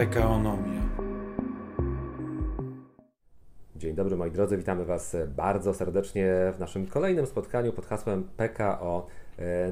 PKOnomia. Dzień dobry moi drodzy, witamy Was bardzo serdecznie w naszym kolejnym spotkaniu pod hasłem PKO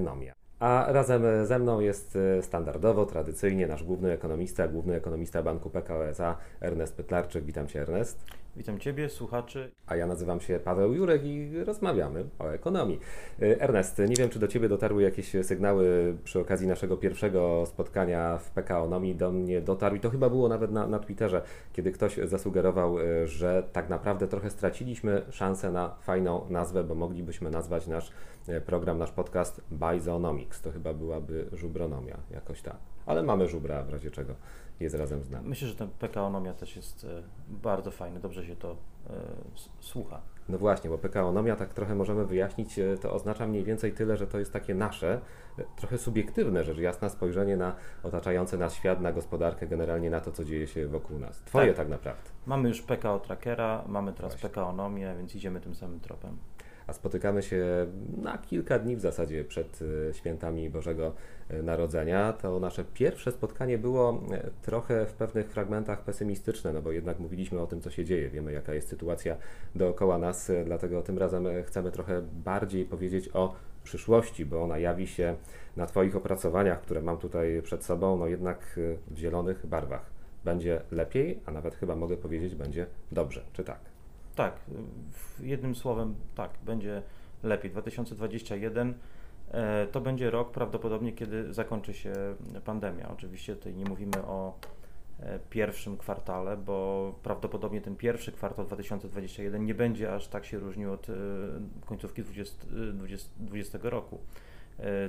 Nomia. A razem ze mną jest standardowo, tradycyjnie nasz główny ekonomista, główny ekonomista Banku PKO SA, Ernest Pytlarczyk. Witam Cię Ernest. Witam Ciebie, słuchaczy. A ja nazywam się Paweł Jurek i rozmawiamy o ekonomii. Ernest, nie wiem, czy do Ciebie dotarły jakieś sygnały przy okazji naszego pierwszego spotkania w PKOnomii. Do mnie dotarł i to chyba było nawet na, na Twitterze, kiedy ktoś zasugerował, że tak naprawdę trochę straciliśmy szansę na fajną nazwę, bo moglibyśmy nazwać nasz program, nasz podcast Bizonomics. To chyba byłaby żubronomia, jakoś tak. Ale mamy żubra, w razie czego jest razem z nami. Myślę, że ten PKOnomia też jest bardzo fajny, dobrze się to słucha. No właśnie, bo PKOnomia, tak trochę możemy wyjaśnić, to oznacza mniej więcej tyle, że to jest takie nasze, trochę subiektywne, rzecz jasna, spojrzenie na otaczający nas świat, na gospodarkę, generalnie na to, co dzieje się wokół nas. Twoje tak, tak naprawdę. Mamy już PKO Trackera, mamy teraz właśnie. PKOnomię, więc idziemy tym samym tropem a spotykamy się na kilka dni w zasadzie przed świętami Bożego Narodzenia. To nasze pierwsze spotkanie było trochę w pewnych fragmentach pesymistyczne, no bo jednak mówiliśmy o tym, co się dzieje, wiemy jaka jest sytuacja dookoła nas, dlatego tym razem chcemy trochę bardziej powiedzieć o przyszłości, bo ona jawi się na Twoich opracowaniach, które mam tutaj przed sobą, no jednak w zielonych barwach. Będzie lepiej, a nawet chyba mogę powiedzieć, będzie dobrze, czy tak? Tak, jednym słowem, tak, będzie lepiej. 2021 e, to będzie rok prawdopodobnie, kiedy zakończy się pandemia. Oczywiście tutaj nie mówimy o e, pierwszym kwartale, bo prawdopodobnie ten pierwszy kwartał 2021 nie będzie aż tak się różnił od e, końcówki 2020, roku.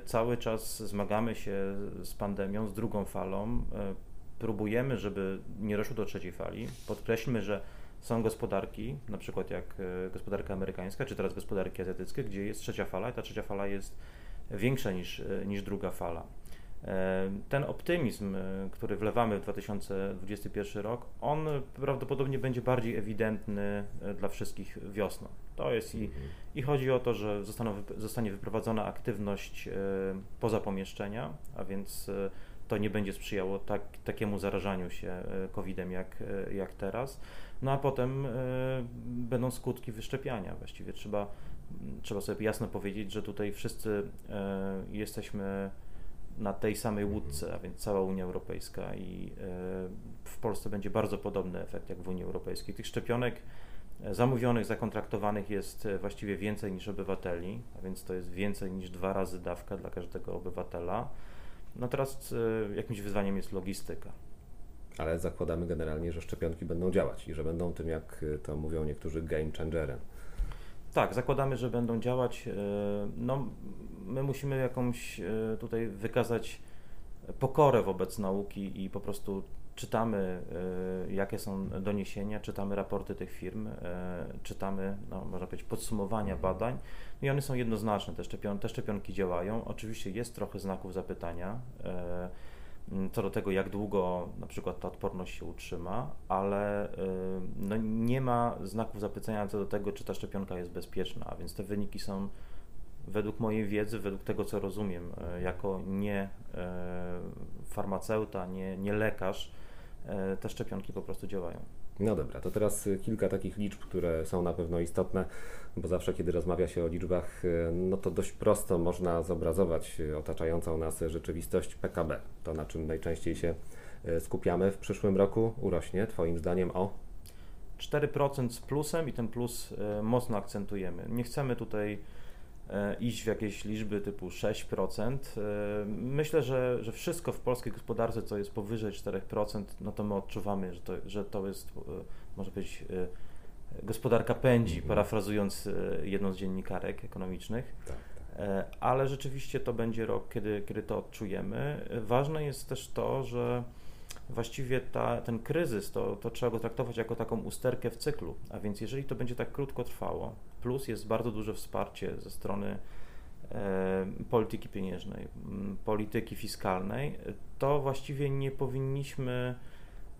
Cały czas zmagamy się z pandemią, z drugą falą. Próbujemy, żeby nie doszło do trzeciej fali. Podkreślmy, że są gospodarki, na przykład jak e, gospodarka amerykańska, czy teraz gospodarki azjatyckie, gdzie jest trzecia fala i ta trzecia fala jest większa niż, e, niż druga fala. E, ten optymizm, który wlewamy w 2021 rok, on prawdopodobnie będzie bardziej ewidentny dla wszystkich wiosną. To jest i, mhm. i chodzi o to, że zostaną, zostanie wyprowadzona aktywność poza pomieszczenia, a więc to nie będzie sprzyjało tak, takiemu zarażaniu się COVID-em jak, jak teraz. No a potem y, będą skutki wyszczepiania. Właściwie trzeba, trzeba sobie jasno powiedzieć, że tutaj wszyscy y, jesteśmy na tej samej łódce, a więc cała Unia Europejska i y, w Polsce będzie bardzo podobny efekt jak w Unii Europejskiej. Tych szczepionek zamówionych, zakontraktowanych jest właściwie więcej niż obywateli, a więc to jest więcej niż dwa razy dawka dla każdego obywatela. No teraz jakimś wyzwaniem jest logistyka ale zakładamy generalnie, że szczepionki będą działać i że będą tym, jak to mówią niektórzy, game changerem. Tak, zakładamy, że będą działać. E, no, my musimy jakąś e, tutaj wykazać pokorę wobec nauki i po prostu czytamy, jakie są doniesienia, czytamy raporty tych firm, czytamy, no, można powiedzieć, podsumowania badań no i one są jednoznaczne. Te, szczepion te szczepionki działają. Oczywiście jest trochę znaków zapytania co do tego, jak długo na przykład ta odporność się utrzyma, ale y, no, nie ma znaków zapytania co do tego, czy ta szczepionka jest bezpieczna, a więc te wyniki są według mojej wiedzy, według tego, co rozumiem, y, jako nie y, farmaceuta, nie, nie lekarz, te szczepionki po prostu działają. No dobra, to teraz kilka takich liczb, które są na pewno istotne, bo zawsze, kiedy rozmawia się o liczbach, no to dość prosto można zobrazować otaczającą nas rzeczywistość PKB. To, na czym najczęściej się skupiamy w przyszłym roku, urośnie Twoim zdaniem o 4% z plusem i ten plus mocno akcentujemy. Nie chcemy tutaj iść w jakieś liczby typu 6%. E, myślę, że, że wszystko w polskiej gospodarce, co jest powyżej 4%, no to my odczuwamy, że to, że to jest, e, można powiedzieć, gospodarka pędzi, mhm. parafrazując jedną z dziennikarek ekonomicznych. Tak, tak. Ale rzeczywiście to będzie rok, kiedy, kiedy to odczujemy. Ważne jest też to, że właściwie ta, ten kryzys, to, to trzeba go traktować jako taką usterkę w cyklu. A więc jeżeli to będzie tak krótko trwało, plus jest bardzo duże wsparcie ze strony e, polityki pieniężnej, polityki fiskalnej, to właściwie nie powinniśmy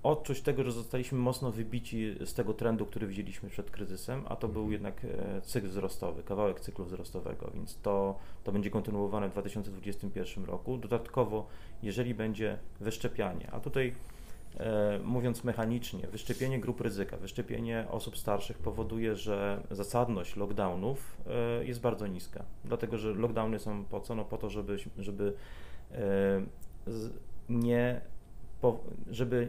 odczuć tego, że zostaliśmy mocno wybici z tego trendu, który widzieliśmy przed kryzysem, a to był mhm. jednak e, cykl wzrostowy, kawałek cyklu wzrostowego, więc to, to będzie kontynuowane w 2021 roku. Dodatkowo, jeżeli będzie wyszczepianie, a tutaj mówiąc mechanicznie, wyszczepienie grup ryzyka, wyszczepienie osób starszych powoduje, że zasadność lockdownów e, jest bardzo niska. Dlatego, że lockdowny są po co? No po to, żeby, żeby nie żeby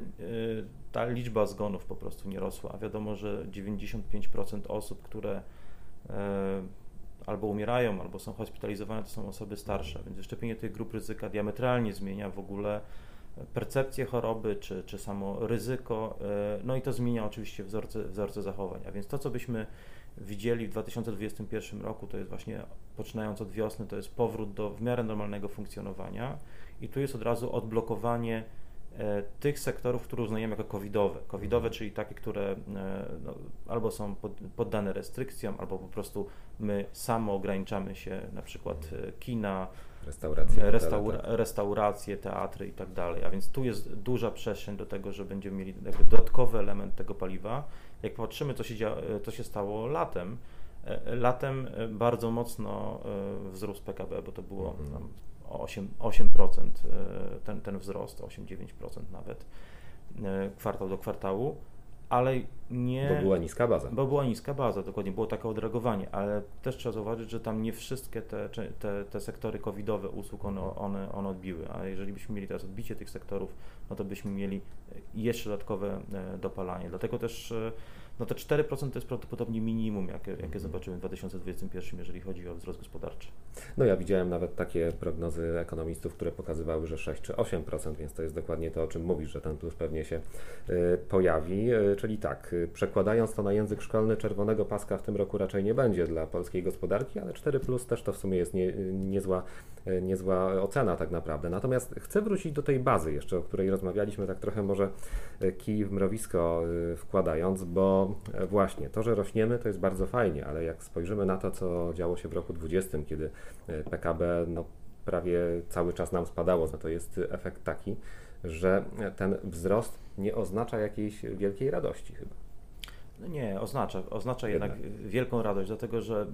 ta liczba zgonów po prostu nie rosła. Wiadomo, że 95% osób, które albo umierają, albo są hospitalizowane, to są osoby starsze, więc wyszczepienie tych grup ryzyka diametralnie zmienia w ogóle percepcję choroby, czy, czy samo ryzyko, e, no i to zmienia oczywiście wzorce, wzorce zachowań. A więc to, co byśmy widzieli w 2021 roku, to jest właśnie poczynając od wiosny, to jest powrót do w miarę normalnego funkcjonowania i tu jest od razu odblokowanie e, tych sektorów, które uznajemy jako covidowe. Covidowe, mhm. czyli takie, które e, no, albo są pod, poddane restrykcjom, albo po prostu my samo ograniczamy się, na przykład kina, Restauracje, restaura tak. restauracje, teatry i tak dalej. A więc tu jest duża przestrzeń do tego, że będziemy mieli dodatkowy element tego paliwa. Jak patrzymy, co się, co się stało latem, e, latem e, bardzo mocno e, wzrósł PKB, bo to było mhm. 8%, 8% ten, ten wzrost, 8-9% nawet kwartał do kwartału ale nie. Bo była niska baza. Bo była niska baza, dokładnie, było takie odreagowanie, ale też trzeba zauważyć, że tam nie wszystkie te, te, te sektory covidowe usług one, one, one odbiły, a jeżeli byśmy mieli teraz odbicie tych sektorów, no to byśmy mieli jeszcze dodatkowe e, dopalanie. Dlatego też e, no te 4% to jest prawdopodobnie minimum, jakie, jakie mhm. zobaczymy w 2021, jeżeli chodzi o wzrost gospodarczy. No ja widziałem nawet takie prognozy ekonomistów, które pokazywały, że 6 czy 8%, więc to jest dokładnie to, o czym mówisz, że ten plus pewnie się y, pojawi. Y, czyli tak, y, przekładając to na język szkolny, czerwonego paska w tym roku raczej nie będzie dla polskiej gospodarki, ale 4 plus też to w sumie jest nie, niezła, niezła ocena tak naprawdę. Natomiast chcę wrócić do tej bazy jeszcze, o której rozmawialiśmy, tak trochę może kij w mrowisko wkładając, bo E, właśnie, to, że rośniemy, to jest bardzo fajnie, ale jak spojrzymy na to, co działo się w roku 2020, kiedy e, PKB no, prawie cały czas nam spadało, no to jest efekt taki, że ten wzrost nie oznacza jakiejś wielkiej radości chyba. No nie, oznacza, oznacza jednak, jednak wielką radość, dlatego że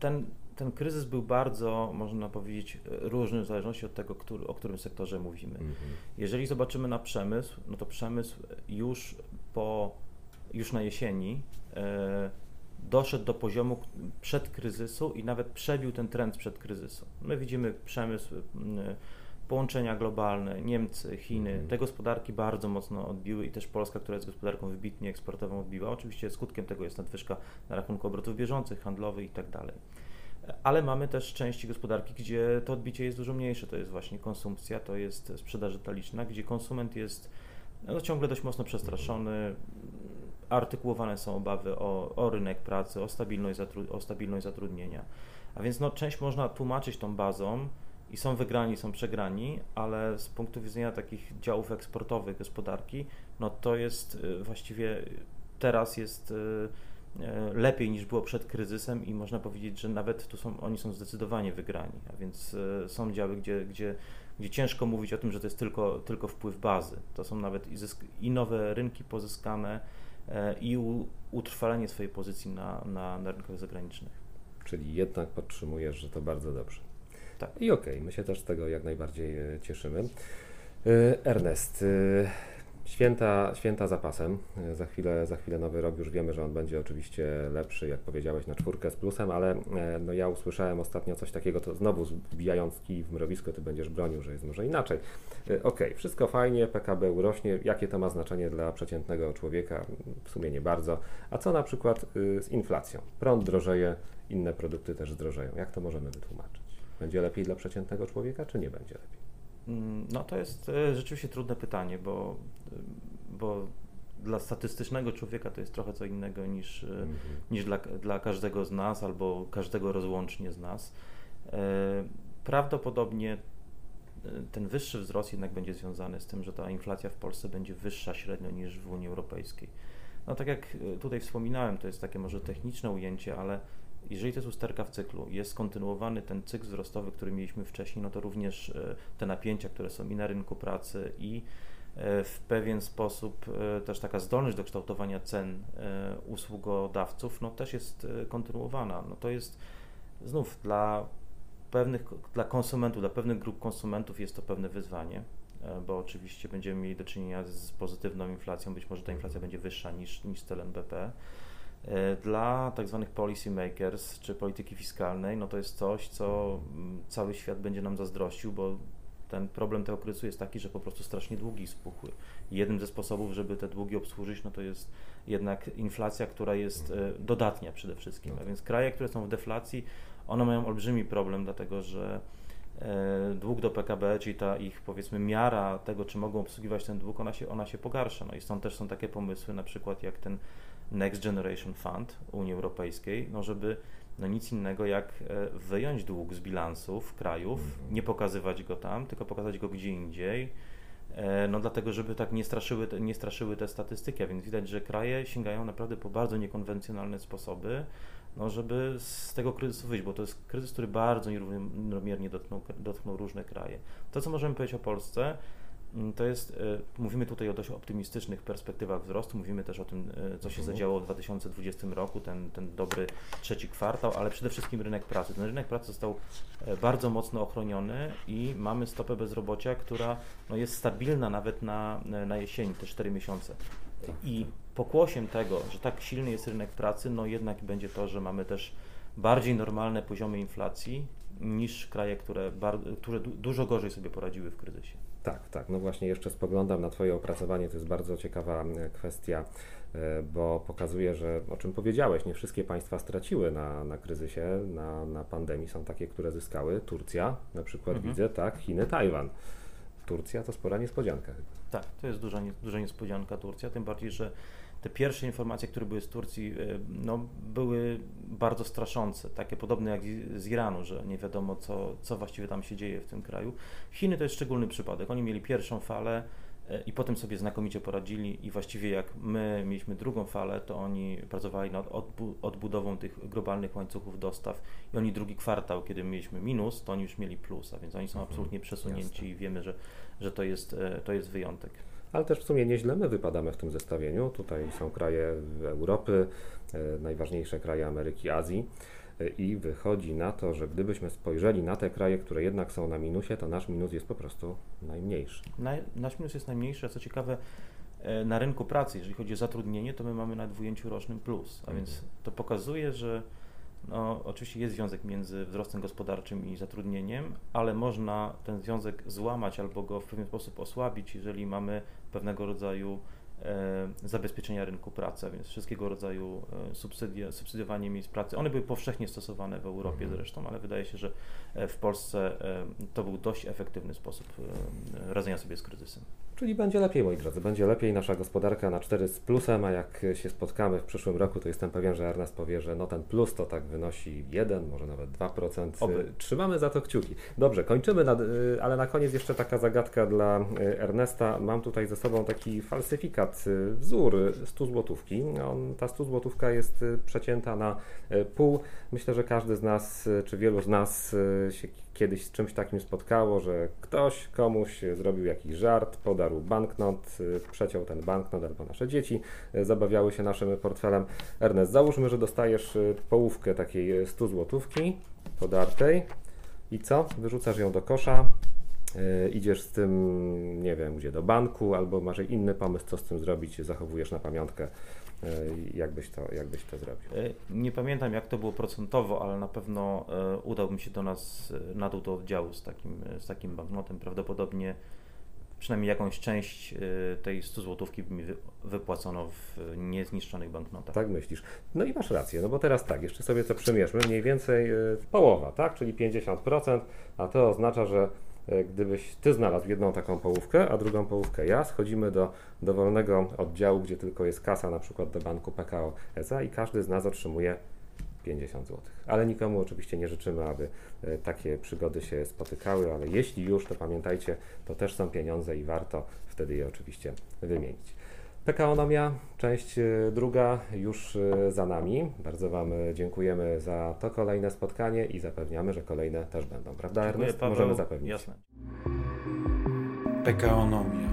ten, ten kryzys był bardzo, można powiedzieć, różny w zależności od tego, który, o którym sektorze mówimy. Mhm. Jeżeli zobaczymy na przemysł, no to przemysł już po już na jesieni e, doszedł do poziomu przed kryzysu i nawet przebił ten trend przed kryzysu. My widzimy przemysł, połączenia globalne, Niemcy, Chiny, mhm. te gospodarki bardzo mocno odbiły i też Polska, która jest gospodarką wybitnie eksportową, odbiła. Oczywiście skutkiem tego jest nadwyżka na rachunku obrotów bieżących, handlowych i tak dalej. Ale mamy też części gospodarki, gdzie to odbicie jest dużo mniejsze. To jest właśnie konsumpcja, to jest sprzedaż detaliczna, gdzie konsument jest no, ciągle dość mocno przestraszony, artykułowane są obawy o, o rynek pracy, o stabilność, o stabilność zatrudnienia. A więc no, część można tłumaczyć tą bazą i są wygrani, są przegrani, ale z punktu widzenia takich działów eksportowych gospodarki, no to jest y, właściwie teraz jest y, y, lepiej niż było przed kryzysem i można powiedzieć, że nawet tu są, oni są zdecydowanie wygrani, a więc są działy, gdzie, gdzie, gdzie ciężko mówić o tym, że to jest tylko, tylko wpływ bazy. To są nawet i, zysk, i nowe rynki pozyskane, i utrwalenie swojej pozycji na, na, na rynkach zagranicznych. Czyli jednak podtrzymujesz, że to bardzo dobrze. Tak. I okej, okay, my się też z tego jak najbardziej e, cieszymy. E, Ernest, Święta, święta zapasem. Za chwilę, za chwilę nowy rok, już wiemy, że on będzie oczywiście lepszy, jak powiedziałeś, na czwórkę z plusem, ale e, no ja usłyszałem ostatnio coś takiego, to znowu wbijając kij w mrowisko, ty będziesz bronił, że jest może inaczej. E, ok, wszystko fajnie, PKB urośnie, jakie to ma znaczenie dla przeciętnego człowieka? W sumie nie bardzo. A co na przykład y, z inflacją? Prąd drożeje, inne produkty też zdrożeją. Jak to możemy wytłumaczyć? Będzie lepiej dla przeciętnego człowieka, czy nie będzie lepiej? Mm, no to jest e, rzeczywiście trudne pytanie, bo, bo dla statystycznego człowieka to jest trochę co innego niż, mm -hmm. niż dla, dla każdego z nas albo każdego rozłącznie z nas. E, prawdopodobnie ten wyższy wzrost jednak będzie związany z tym, że ta inflacja w Polsce będzie wyższa średnio niż w Unii Europejskiej. No tak jak tutaj wspominałem, to jest takie może techniczne ujęcie, ale jeżeli to jest usterka w cyklu, jest kontynuowany ten cykl wzrostowy, który mieliśmy wcześniej, no to również e, te napięcia, które są i na rynku pracy, i e, w pewien sposób e, też taka zdolność do kształtowania cen usługodawców, no też jest kontynuowana. No to jest znów dla pewnych, dla konsumentów, dla pewnych grup konsumentów jest to pewne wyzwanie. bo oczywiście będziemy mieli do czynienia z pozytywną inflacją, być może ta inflacja będzie wyższa niż, niż cel NBP. Dla tak zwanych policy makers czy polityki fiskalnej, no to jest coś, co mm, cały świat będzie nam zazdrościł, bo ten problem tego kryzysu jest taki, że po prostu strasznie długi spuchły. Jednym ze sposobów, żeby te długi obsłużyć, no to jest jednak inflacja, która jest e, dodatnia przede wszystkim. A więc kraje, które są w deflacji, one mają olbrzymi problem, dlatego że e, dług do PKB, czyli ta ich powiedzmy miara tego, czy mogą obsługiwać ten dług, ona się, ona się pogarsza. No i stąd też są takie pomysły, na przykład jak ten Next Generation Fund Unii Europejskiej, no żeby no nic innego jak e, wyjąć dług z bilansów krajów, mhm. nie pokazywać go tam, tylko pokazać go gdzie indziej, e, no dlatego, żeby tak nie straszyły, nie straszyły te statystyki, a więc widać, że kraje sięgają naprawdę po bardzo niekonwencjonalne sposoby, no żeby z tego kryzysu wyjść, bo to jest kryzys, który bardzo nierównomiernie dotknął, dotknął różne kraje. To, co możemy powiedzieć o Polsce, to jest, e, mówimy tutaj o dość optymistycznych perspektywach wzrostu, mówimy też o tym, e, co się mhm. zadziało w 2020 roku, ten, ten dobry trzeci kwartał, ale przede wszystkim rynek pracy. Ten rynek pracy został e, bardzo mocno ochroniony i mamy stopę bezrobocia, która no, jest stabilna nawet na, na jesieni, te 4 miesiące. I pokłosiem tego, że tak silny jest rynek pracy, no jednak będzie to, że mamy też bardziej normalne poziomy inflacji niż kraje, które, które dużo gorzej sobie poradziły w kryzysie. Tak, tak. No właśnie jeszcze spoglądam na Twoje opracowanie. To jest bardzo ciekawa e, kwestia, e, bo pokazuje, że o czym powiedziałeś, nie wszystkie państwa straciły na, na kryzysie, na, na pandemii. Są takie, które zyskały. Turcja na przykład mhm. widzę, tak, Chiny, Tajwan. Turcja to spora niespodzianka. Tak, to jest duża, duża niespodzianka Turcja, tym bardziej, że te pierwsze informacje, które były z Turcji, e, no, były bardzo straszące, takie podobne jak z Iranu, że nie wiadomo, co, co właściwie tam się dzieje w tym kraju. Chiny to jest szczególny przypadek. Oni mieli pierwszą falę e, i potem sobie znakomicie poradzili i właściwie jak my mieliśmy drugą falę, to oni pracowali nad odbudową tych globalnych łańcuchów dostaw i oni drugi kwartał, kiedy mieliśmy minus, to oni już mieli plus, a więc oni są mhm. absolutnie przesunięci Jasne. i wiemy, że, że to, jest, e, to jest wyjątek ale też w sumie nieźle my wypadamy w tym zestawieniu. Tutaj są kraje Europy, e, najważniejsze kraje Ameryki, Azji. E, I wychodzi na to, że gdybyśmy spojrzeli na te kraje, które jednak są na minusie, to nasz minus jest po prostu najmniejszy. nasz minus jest najmniejszy, a co ciekawe, e, na rynku pracy, jeżeli chodzi o zatrudnienie, to my mamy na dwujęciu rocznym plus, a więc mhm. to pokazuje, że no, oczywiście jest związek między wzrostem gospodarczym i zatrudnieniem, ale można ten związek złamać albo go w pewien sposób osłabić, jeżeli mamy pewnego rodzaju zabezpieczenia rynku pracy, a więc wszystkiego rodzaju e, subsydia, subsydiowanie miejsc pracy. One były powszechnie stosowane w Europie mhm. zresztą, ale wydaje się, że e, w Polsce to był dość efektywny sposób radzenia sobie z kryzysem. Czyli będzie lepiej, moi drodzy, będzie lepiej. Nasza gospodarka na 4 z plusem, a jak się spotkamy w przyszłym roku, to jestem pewien, że Ernest powie, że no ten plus to tak wynosi 1, może nawet 2%. Oby. Trzymamy za to kciuki. Dobrze, kończymy, nad, ale na koniec jeszcze taka zagadka dla Ernesta. Mam tutaj ze sobą taki falsyfikat, y, wzór 100 złotówki. On, ta 100 złotówka jest przecięta na pół. Myślę, że każdy z nas, czy wielu z nas się kiedyś z czymś takim spotkało, że ktoś komuś zrobił jakiś żart, podarł banknot, y, przeciął ten banknot, albo nasze dzieci y, zabawiały się naszym portfelem. Ernest, załóżmy, że dostajesz y, połówkę takiej 100 złotówki podartej i co? Wyrzucasz ją do kosza, idziesz z tym, nie wiem, gdzie do banku, albo masz inny pomysł, co z tym zrobić, zachowujesz na pamiątkę E, jakbyś to, jakbyś to zrobił? E, nie pamiętam jak to było procentowo, ale na pewno e, udałbym się do nas na dół do oddziału z takim, z takim banknotem. Prawdopodobnie przynajmniej jakąś część tej 100 złotówki by mi wypłacono w niezniszczonych banknotach. Tak myślisz. No i masz rację, no bo teraz tak, jeszcze sobie to przymierzmy, mniej więcej połowa, tak, czyli 50%, a to oznacza, że E, gdybyś ty znalazł jedną taką połówkę, a drugą połówkę ja, schodzimy do dowolnego oddziału, gdzie tylko jest kasa, na przykład do banku PKO SA i każdy z nas otrzymuje 50 zł. Ale nikomu oczywiście nie życzymy, aby e, takie przygody się spotykały, ale jeśli już, to pamiętajcie, to też są pieniądze i warto wtedy je oczywiście wymienić. PKOnomia, część e, druga już e, za nami. Bardzo Wam e, dziękujemy za to kolejne spotkanie i zapewniamy, że kolejne też będą. Prawda, Dziękuję, Ernest? Paweł, Możemy zapewnić. Jasne. PKOnomia.